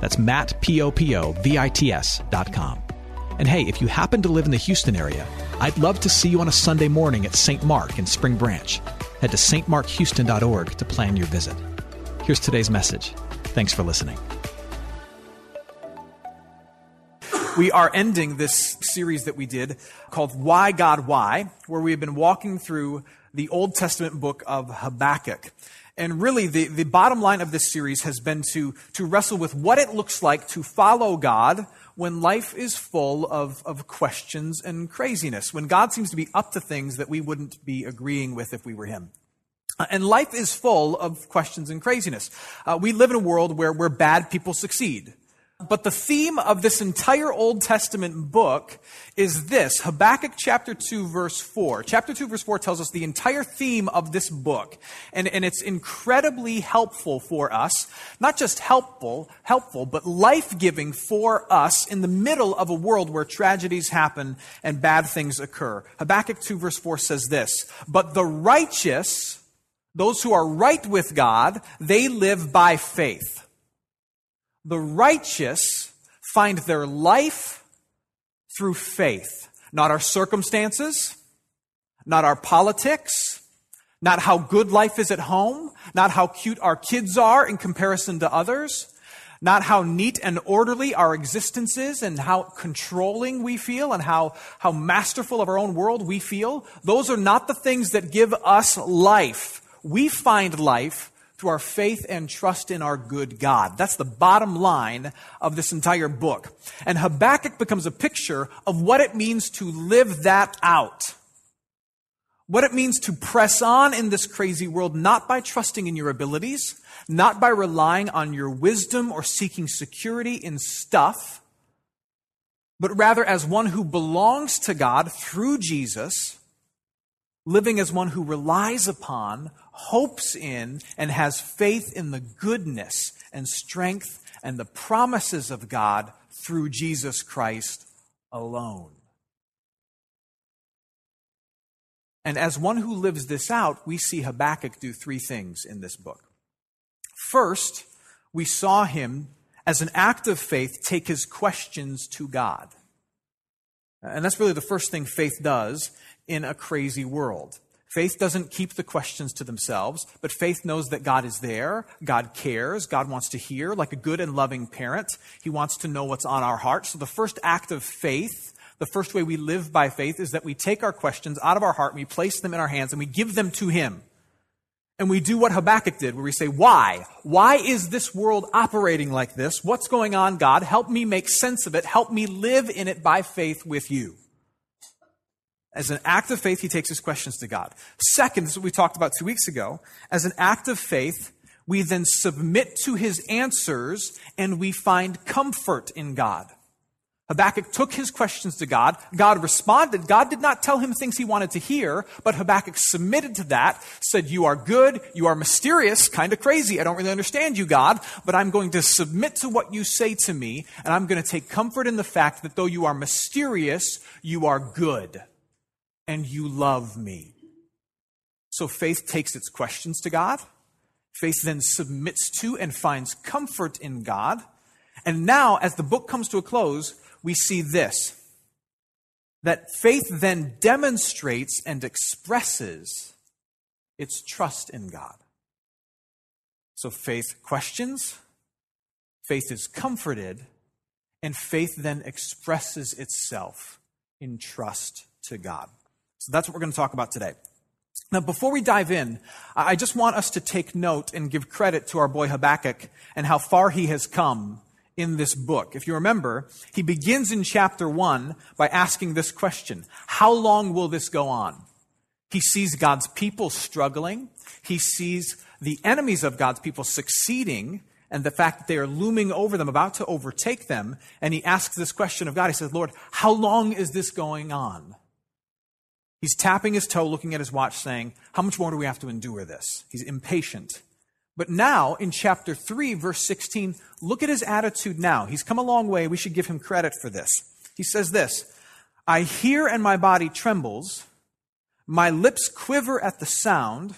That's Matt, P-O-P-O-V-I-T-S dot com. And hey, if you happen to live in the Houston area, I'd love to see you on a Sunday morning at St. Mark in Spring Branch. Head to stmarkhouston.org to plan your visit. Here's today's message. Thanks for listening. We are ending this series that we did called Why God Why, where we have been walking through the Old Testament book of Habakkuk. And really, the, the bottom line of this series has been to, to wrestle with what it looks like to follow God when life is full of, of questions and craziness, when God seems to be up to things that we wouldn't be agreeing with if we were Him. Uh, and life is full of questions and craziness. Uh, we live in a world where, where bad people succeed. But the theme of this entire Old Testament book is this Habakkuk chapter 2, verse 4. Chapter 2, verse 4 tells us the entire theme of this book. And, and it's incredibly helpful for us. Not just helpful, helpful, but life giving for us in the middle of a world where tragedies happen and bad things occur. Habakkuk 2, verse 4 says this But the righteous, those who are right with God, they live by faith the righteous find their life through faith, not our circumstances, not our politics, not how good life is at home, not how cute our kids are in comparison to others, not how neat and orderly our existence is and how controlling we feel and how, how masterful of our own world we feel. Those are not the things that give us life. We find life through our faith and trust in our good God. That's the bottom line of this entire book. And Habakkuk becomes a picture of what it means to live that out. What it means to press on in this crazy world, not by trusting in your abilities, not by relying on your wisdom or seeking security in stuff, but rather as one who belongs to God through Jesus, living as one who relies upon, hopes in and has faith in the goodness and strength and the promises of God through Jesus Christ alone. And as one who lives this out, we see Habakkuk do three things in this book. First, we saw him, as an act of faith, take his questions to God. And that's really the first thing faith does in a crazy world. Faith doesn't keep the questions to themselves, but faith knows that God is there, God cares, God wants to hear, like a good and loving parent. He wants to know what's on our heart. So the first act of faith, the first way we live by faith, is that we take our questions out of our heart and we place them in our hands and we give them to Him. And we do what Habakkuk did, where we say, Why? Why is this world operating like this? What's going on, God? Help me make sense of it. Help me live in it by faith with you. As an act of faith, he takes his questions to God. Second, this is what we talked about two weeks ago. As an act of faith, we then submit to his answers and we find comfort in God. Habakkuk took his questions to God. God responded. God did not tell him things he wanted to hear, but Habakkuk submitted to that, said, You are good, you are mysterious, kind of crazy. I don't really understand you, God, but I'm going to submit to what you say to me, and I'm going to take comfort in the fact that though you are mysterious, you are good and you love me. So faith takes its questions to God. Faith then submits to and finds comfort in God. And now, as the book comes to a close, we see this that faith then demonstrates and expresses its trust in God. So faith questions, faith is comforted, and faith then expresses itself in trust to God. So that's what we're going to talk about today. Now, before we dive in, I just want us to take note and give credit to our boy Habakkuk and how far he has come in this book. If you remember, he begins in chapter 1 by asking this question How long will this go on? He sees God's people struggling, he sees the enemies of God's people succeeding, and the fact that they are looming over them, about to overtake them. And he asks this question of God. He says, Lord, how long is this going on? He's tapping his toe, looking at his watch, saying, How much more do we have to endure this? He's impatient. But now, in chapter 3, verse 16, look at his attitude now. He's come a long way. We should give him credit for this. He says this I hear and my body trembles, my lips quiver at the sound.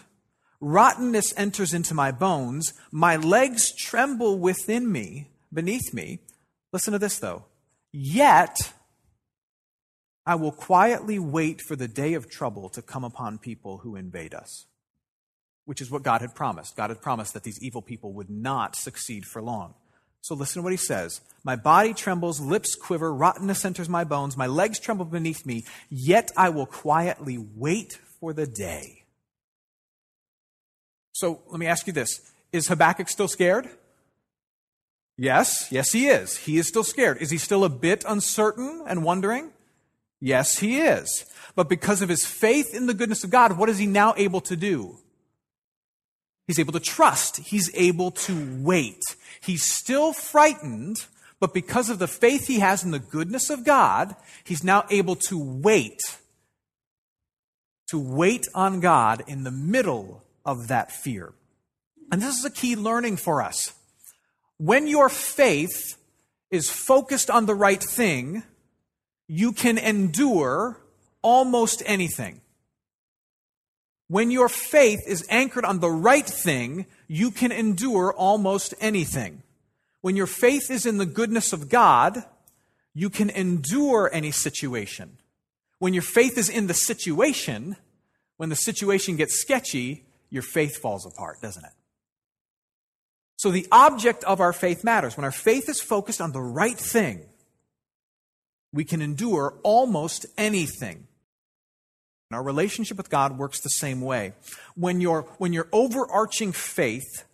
Rottenness enters into my bones. My legs tremble within me, beneath me. Listen to this, though. Yet, I will quietly wait for the day of trouble to come upon people who invade us, which is what God had promised. God had promised that these evil people would not succeed for long. So listen to what he says. My body trembles, lips quiver, rottenness enters my bones, my legs tremble beneath me, yet I will quietly wait for the day. So let me ask you this Is Habakkuk still scared? Yes, yes, he is. He is still scared. Is he still a bit uncertain and wondering? Yes, he is. But because of his faith in the goodness of God, what is he now able to do? He's able to trust. He's able to wait. He's still frightened, but because of the faith he has in the goodness of God, he's now able to wait. To wait on God in the middle of that fear. And this is a key learning for us. When your faith is focused on the right thing, you can endure almost anything. When your faith is anchored on the right thing, you can endure almost anything. When your faith is in the goodness of God, you can endure any situation. When your faith is in the situation, when the situation gets sketchy, your faith falls apart, doesn't it? So the object of our faith matters. When our faith is focused on the right thing, we can endure almost anything. Our relationship with God works the same way. When your, when your overarching faith,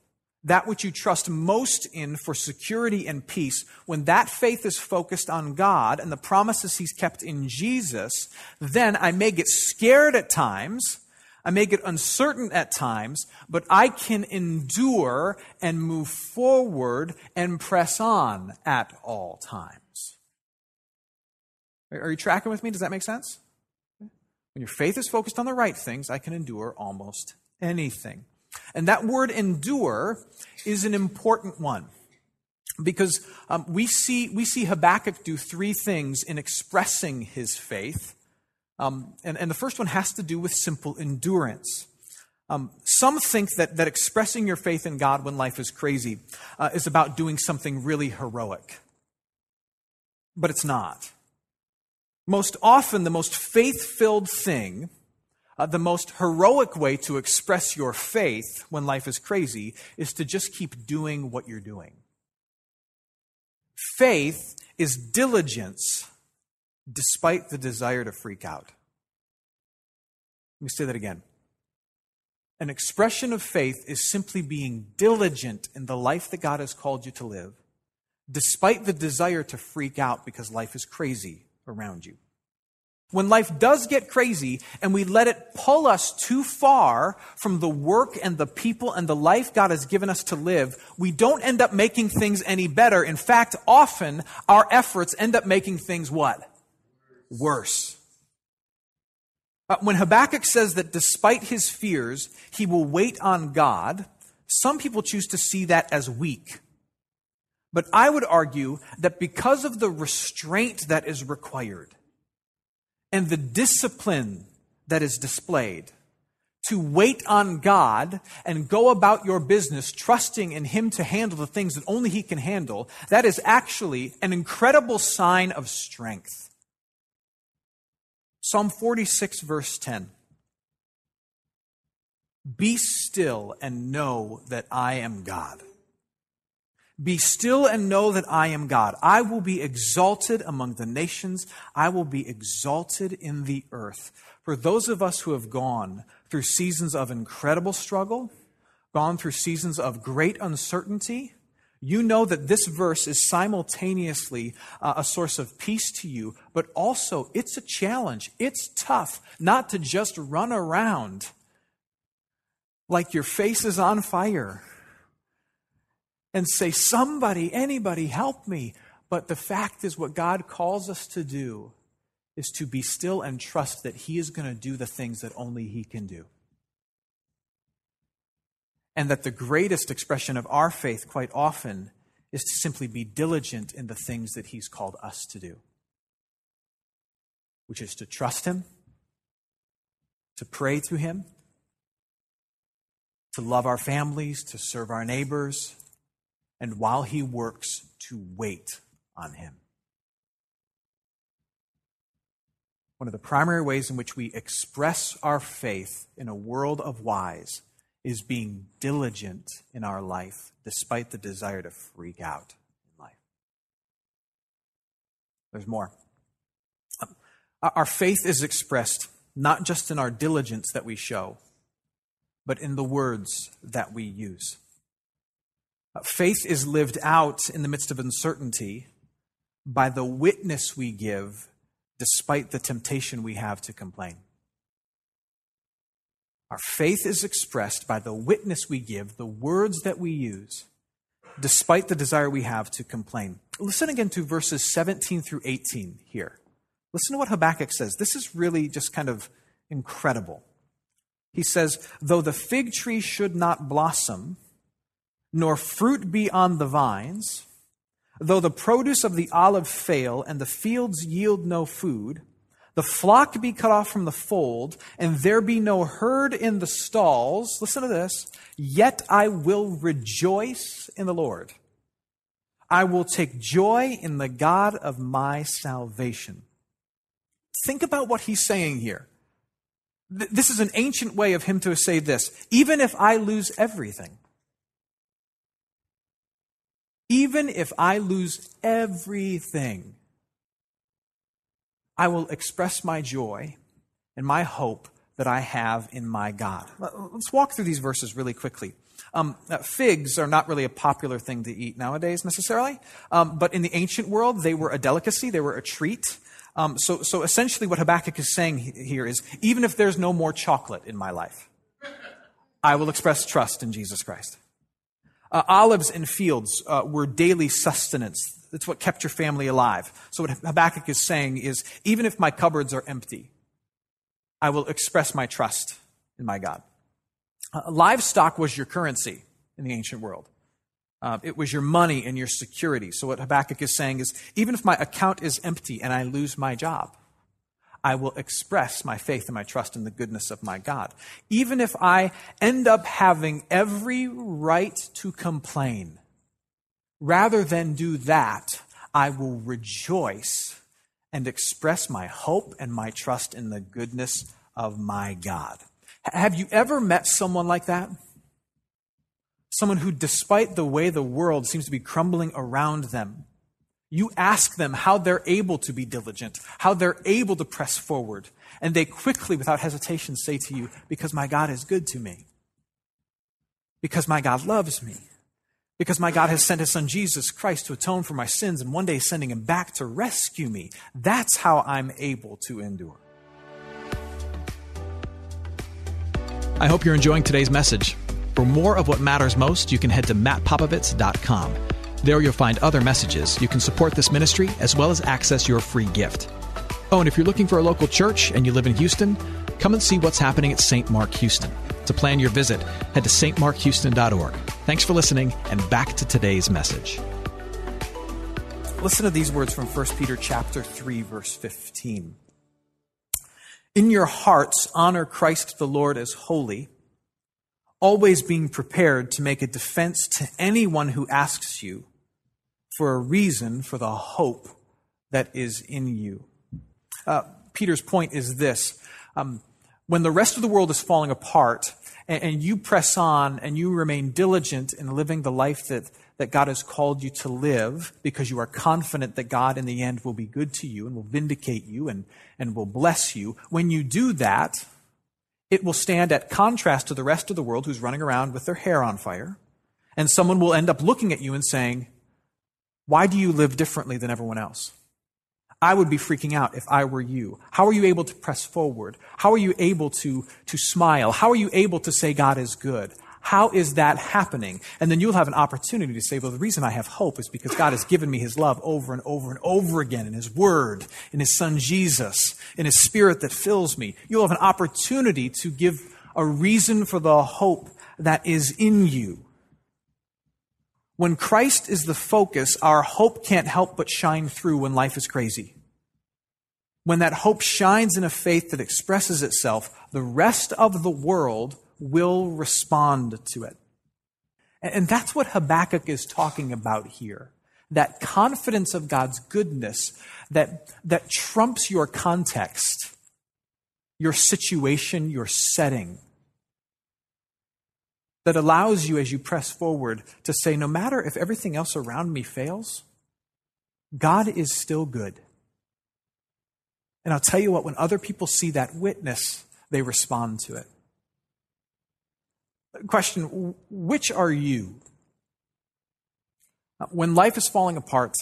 that which you trust most in for security and peace, when that faith is focused on God and the promises He's kept in Jesus, then I may get scared at times I may get uncertain at times, but I can endure and move forward and press on at all times. Are you tracking with me? Does that make sense? When your faith is focused on the right things, I can endure almost anything. And that word endure is an important one because um, we, see, we see Habakkuk do three things in expressing his faith. Um, and, and the first one has to do with simple endurance. Um, some think that, that expressing your faith in God when life is crazy uh, is about doing something really heroic. But it's not. Most often, the most faith filled thing, uh, the most heroic way to express your faith when life is crazy, is to just keep doing what you're doing. Faith is diligence despite the desire to freak out. Let me say that again. An expression of faith is simply being diligent in the life that God has called you to live, despite the desire to freak out because life is crazy around you. When life does get crazy and we let it pull us too far from the work and the people and the life God has given us to live, we don't end up making things any better. In fact, often our efforts end up making things what? worse. When Habakkuk says that despite his fears, he will wait on God, some people choose to see that as weak. But I would argue that because of the restraint that is required and the discipline that is displayed, to wait on God and go about your business trusting in Him to handle the things that only He can handle, that is actually an incredible sign of strength. Psalm 46, verse 10. Be still and know that I am God. Be still and know that I am God. I will be exalted among the nations. I will be exalted in the earth. For those of us who have gone through seasons of incredible struggle, gone through seasons of great uncertainty, you know that this verse is simultaneously uh, a source of peace to you, but also it's a challenge. It's tough not to just run around like your face is on fire and say, Somebody, anybody, help me. But the fact is, what God calls us to do is to be still and trust that He is going to do the things that only He can do. And that the greatest expression of our faith, quite often, is to simply be diligent in the things that He's called us to do, which is to trust Him, to pray to Him, to love our families, to serve our neighbors, and while He works, to wait on Him. One of the primary ways in which we express our faith in a world of whys is being diligent in our life despite the desire to freak out in life. There's more. Our faith is expressed not just in our diligence that we show, but in the words that we use. Faith is lived out in the midst of uncertainty by the witness we give despite the temptation we have to complain. Our faith is expressed by the witness we give, the words that we use, despite the desire we have to complain. Listen again to verses 17 through 18 here. Listen to what Habakkuk says. This is really just kind of incredible. He says, Though the fig tree should not blossom, nor fruit be on the vines, though the produce of the olive fail and the fields yield no food, the flock be cut off from the fold, and there be no herd in the stalls, listen to this, yet I will rejoice in the Lord. I will take joy in the God of my salvation. Think about what he's saying here. This is an ancient way of him to say this. Even if I lose everything, even if I lose everything, I will express my joy and my hope that I have in my God. Let's walk through these verses really quickly. Um, figs are not really a popular thing to eat nowadays necessarily, um, but in the ancient world, they were a delicacy, they were a treat. Um, so, so essentially, what Habakkuk is saying here is even if there's no more chocolate in my life, I will express trust in Jesus Christ. Uh, olives and fields uh, were daily sustenance. That's what kept your family alive. So, what Habakkuk is saying is even if my cupboards are empty, I will express my trust in my God. Uh, livestock was your currency in the ancient world. Uh, it was your money and your security. So, what Habakkuk is saying is even if my account is empty and I lose my job, I will express my faith and my trust in the goodness of my God. Even if I end up having every right to complain, rather than do that, I will rejoice and express my hope and my trust in the goodness of my God. Have you ever met someone like that? Someone who, despite the way the world seems to be crumbling around them, you ask them how they're able to be diligent, how they're able to press forward. And they quickly, without hesitation, say to you, Because my God is good to me. Because my God loves me. Because my God has sent his son Jesus Christ to atone for my sins and one day sending him back to rescue me. That's how I'm able to endure. I hope you're enjoying today's message. For more of what matters most, you can head to mattpopovits.com. There you'll find other messages. You can support this ministry as well as access your free gift. Oh, and if you're looking for a local church and you live in Houston, come and see what's happening at St. Mark Houston. To plan your visit, head to stmarkhouston.org. Thanks for listening, and back to today's message. Listen to these words from 1 Peter chapter 3 verse 15. In your hearts honor Christ the Lord as holy, always being prepared to make a defense to anyone who asks you for a reason for the hope that is in you. Uh, Peter's point is this um, when the rest of the world is falling apart, and, and, you press on and you remain diligent in living the life that, that God has called you to live, because you are confident that God in the end will be good to you and will vindicate you and, and will bless you, when you do that, it will stand at contrast to the rest of the world who's running around with their hair on fire. And someone will end up looking at you and saying, why do you live differently than everyone else? I would be freaking out if I were you. How are you able to press forward? How are you able to, to smile? How are you able to say God is good? How is that happening? And then you'll have an opportunity to say, well, the reason I have hope is because God has given me his love over and over and over again in his word, in his son Jesus, in his spirit that fills me. You'll have an opportunity to give a reason for the hope that is in you. When Christ is the focus, our hope can't help but shine through when life is crazy. When that hope shines in a faith that expresses itself, the rest of the world will respond to it. And that's what Habakkuk is talking about here. That confidence of God's goodness that, that trumps your context, your situation, your setting. That allows you, as you press forward, to say, no matter if everything else around me fails, God is still good. And I'll tell you what, when other people see that witness, they respond to it. Question Which are you? When life is falling apart,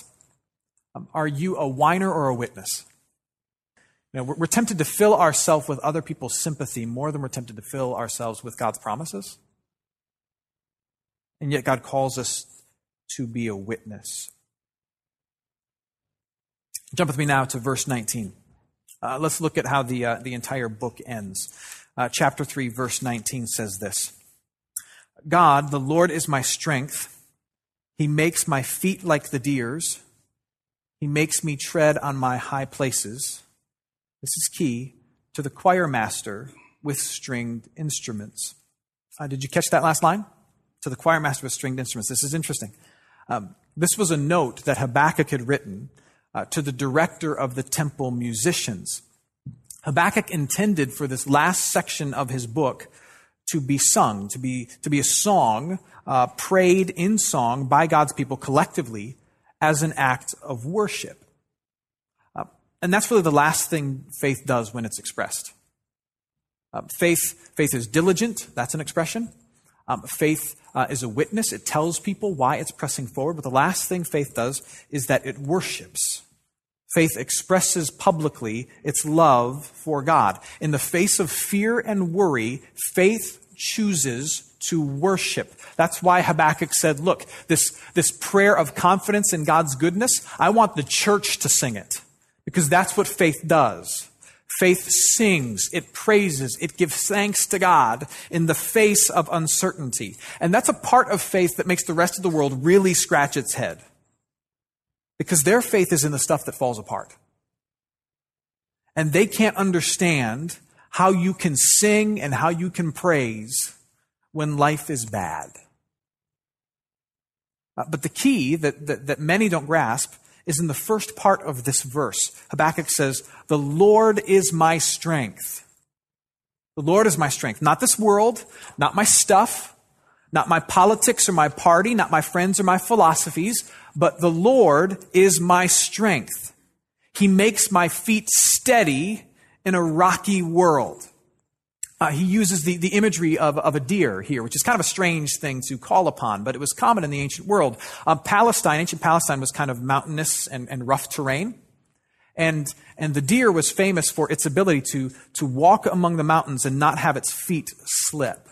um, are you a whiner or a witness? We're, we're tempted to fill ourselves with other people's sympathy more than we're tempted to fill ourselves with God's promises. And yet, God calls us to be a witness. Jump with me now to verse 19. Uh, let's look at how the, uh, the entire book ends. Uh, chapter 3, verse 19 says this God, the Lord is my strength. He makes my feet like the deer's. He makes me tread on my high places. This is key to the choir master with stringed instruments. Uh, did you catch that last line? To the choir master with stringed instruments. This is interesting. Um, this was a note that Habakkuk had written uh, to the director of the temple musicians. Habakkuk intended for this last section of his book to be sung, to be, to be a song uh, prayed in song by God's people collectively as an act of worship. Uh, and that's really the last thing faith does when it's expressed. Uh, faith, faith is diligent, that's an expression. Um, faith uh, is a witness, it tells people why it's pressing forward. But the last thing faith does is that it worships. Faith expresses publicly its love for God. In the face of fear and worry, faith chooses to worship. That's why Habakkuk said, look, this, this prayer of confidence in God's goodness, I want the church to sing it. Because that's what faith does. Faith sings, it praises, it gives thanks to God in the face of uncertainty. And that's a part of faith that makes the rest of the world really scratch its head. Because their faith is in the stuff that falls apart. And they can't understand how you can sing and how you can praise when life is bad. Uh, but the key that, that, that many don't grasp is in the first part of this verse. Habakkuk says, The Lord is my strength. The Lord is my strength. Not this world, not my stuff, not my politics or my party, not my friends or my philosophies, but the Lord is my strength. He makes my feet steady in a rocky world. Uh, he uses the, the imagery of, of a deer here, which is kind of a strange thing to call upon, but it was common in the ancient world. Uh, Palestine, ancient Palestine was kind of mountainous and, and rough terrain. And, and the deer was famous for its ability to, to walk among the mountains and not have its feet slip.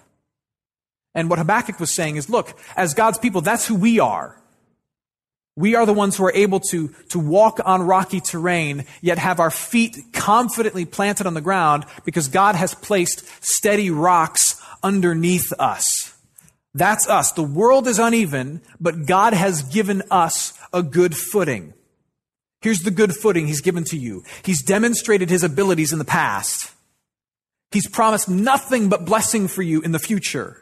And what Habakkuk was saying is, look, as God's people, that's who we are. We are the ones who are able to, to walk on rocky terrain, yet have our feet confidently planted on the ground because God has placed steady rocks underneath us. That's us. The world is uneven, but God has given us a good footing. Here's the good footing He's given to you. He's demonstrated His abilities in the past. He's promised nothing but blessing for you in the future.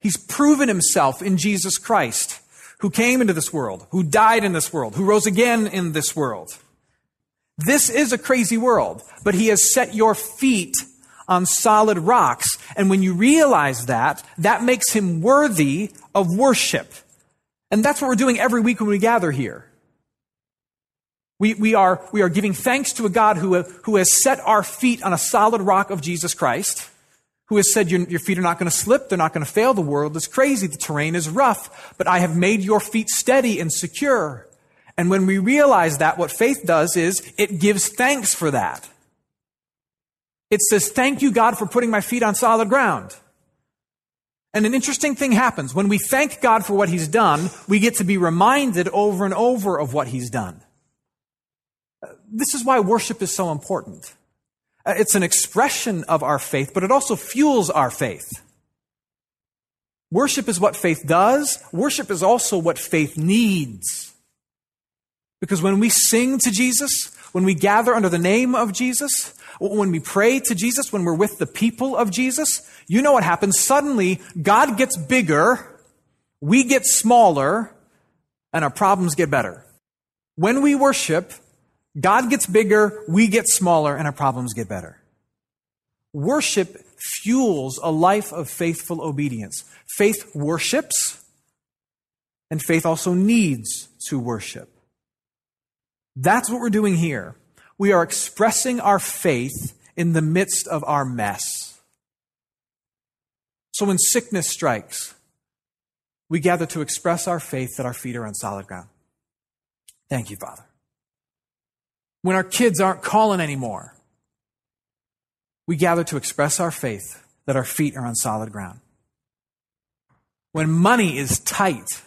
He's proven Himself in Jesus Christ who came into this world, who died in this world, who rose again in this world. This is a crazy world, but he has set your feet on solid rocks. And when you realize that, that makes him worthy of worship. And that's what we're doing every week when we gather here. We, we, are, we are giving thanks to a God who, who has set our feet on a solid rock of Jesus Christ who has said your, your feet are not going to slip, they're not going to fail, the world is crazy, the terrain is rough, but I have made your feet steady and secure. And when we realize that, what faith does is it gives thanks for that. It says, Thank you, God, for putting my feet on solid ground. And an interesting thing happens. When we thank God for what He's done, we get to be reminded over and over of what He's done. This is why worship is so important. Uh, it's an expression of our faith, but it also fuels our faith. Worship is what faith does. Worship is also what faith needs. Because when we sing to Jesus, when we gather under the name of Jesus, when we pray to Jesus, when we're with the people of Jesus, you know what happens. Suddenly, God gets bigger, we get smaller, and our problems get better. When we worship, God gets bigger, we get smaller, and our problems get better. Worship fuels a life of faithful obedience. Faith worships, and faith also needs to worship. That's what we're doing here. We are expressing our faith in the midst of our mess. So when sickness strikes, we gather to express our faith that our feet are on solid ground. Thank you, Father. When our kids aren't calling anymore, we gather to express our faith that our feet are on solid ground. When money is tight,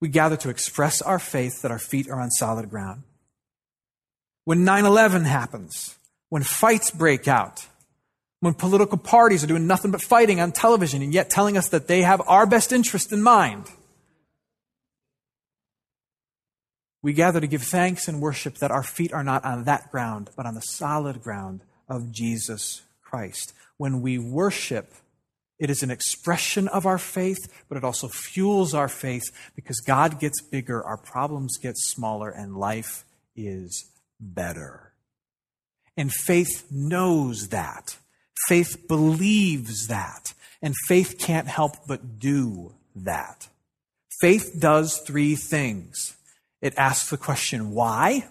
we gather to express our faith that our feet are on solid ground. When 9 11 happens, when fights break out, when political parties are doing nothing but fighting on television and yet telling us that they have our best interest in mind, we gather to give thanks and worship that our feet are not on that ground, but on the solid ground of Jesus Christ. When we worship, it is an expression of our faith, but it also fuels our faith because God gets bigger, our problems get smaller, and life is better. And faith knows that. Faith believes that. And faith can't help but do that. Faith does three things it asks the question, why?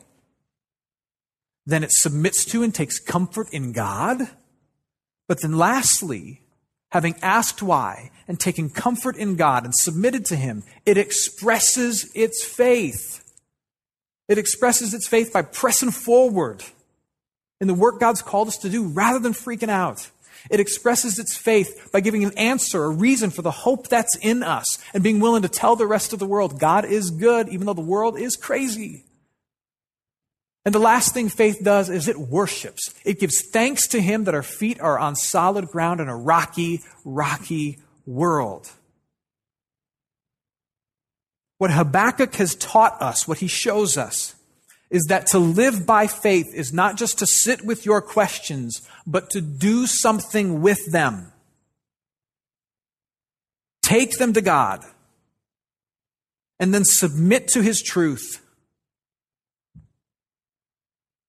Then it submits to and takes comfort in God. But then lastly, having asked why and taken comfort in God and submitted to Him, it expresses its faith. It expresses its faith by pressing forward in the work God's called us to do rather than freaking out. It expresses its faith by giving an answer, a reason for the hope that's in us, and being willing to tell the rest of the world God is good, even though the world is crazy. And the last thing faith does is it worships. It gives thanks to Him that our feet are on solid ground in a rocky, rocky world. What Habakkuk has taught us, what he shows us, is that to live by faith is not just to sit with your questions, but to do something with them. Take them to God and then submit to His truth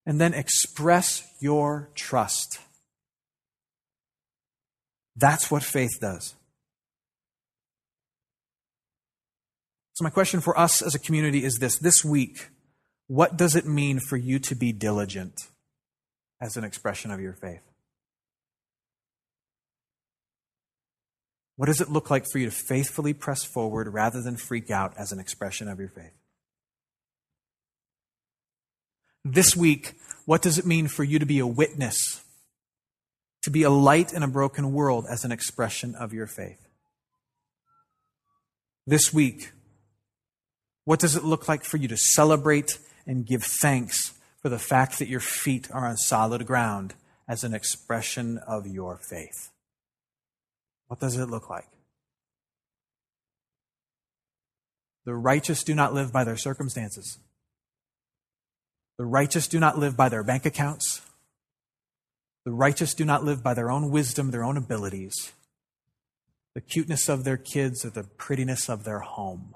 and then express your trust. That's what faith does. So, my question for us as a community is this this week, what does it mean for you to be diligent as an expression of your faith? What does it look like for you to faithfully press forward rather than freak out as an expression of your faith? This week, what does it mean for you to be a witness, to be a light in a broken world as an expression of your faith? This week, what does it look like for you to celebrate and give thanks for the fact that your feet are on solid ground as an expression of your faith? What does it look like? The righteous do not live by their circumstances. The righteous do not live by their bank accounts. The righteous do not live by their own wisdom, their own abilities, the cuteness of their kids, or the prettiness of their home.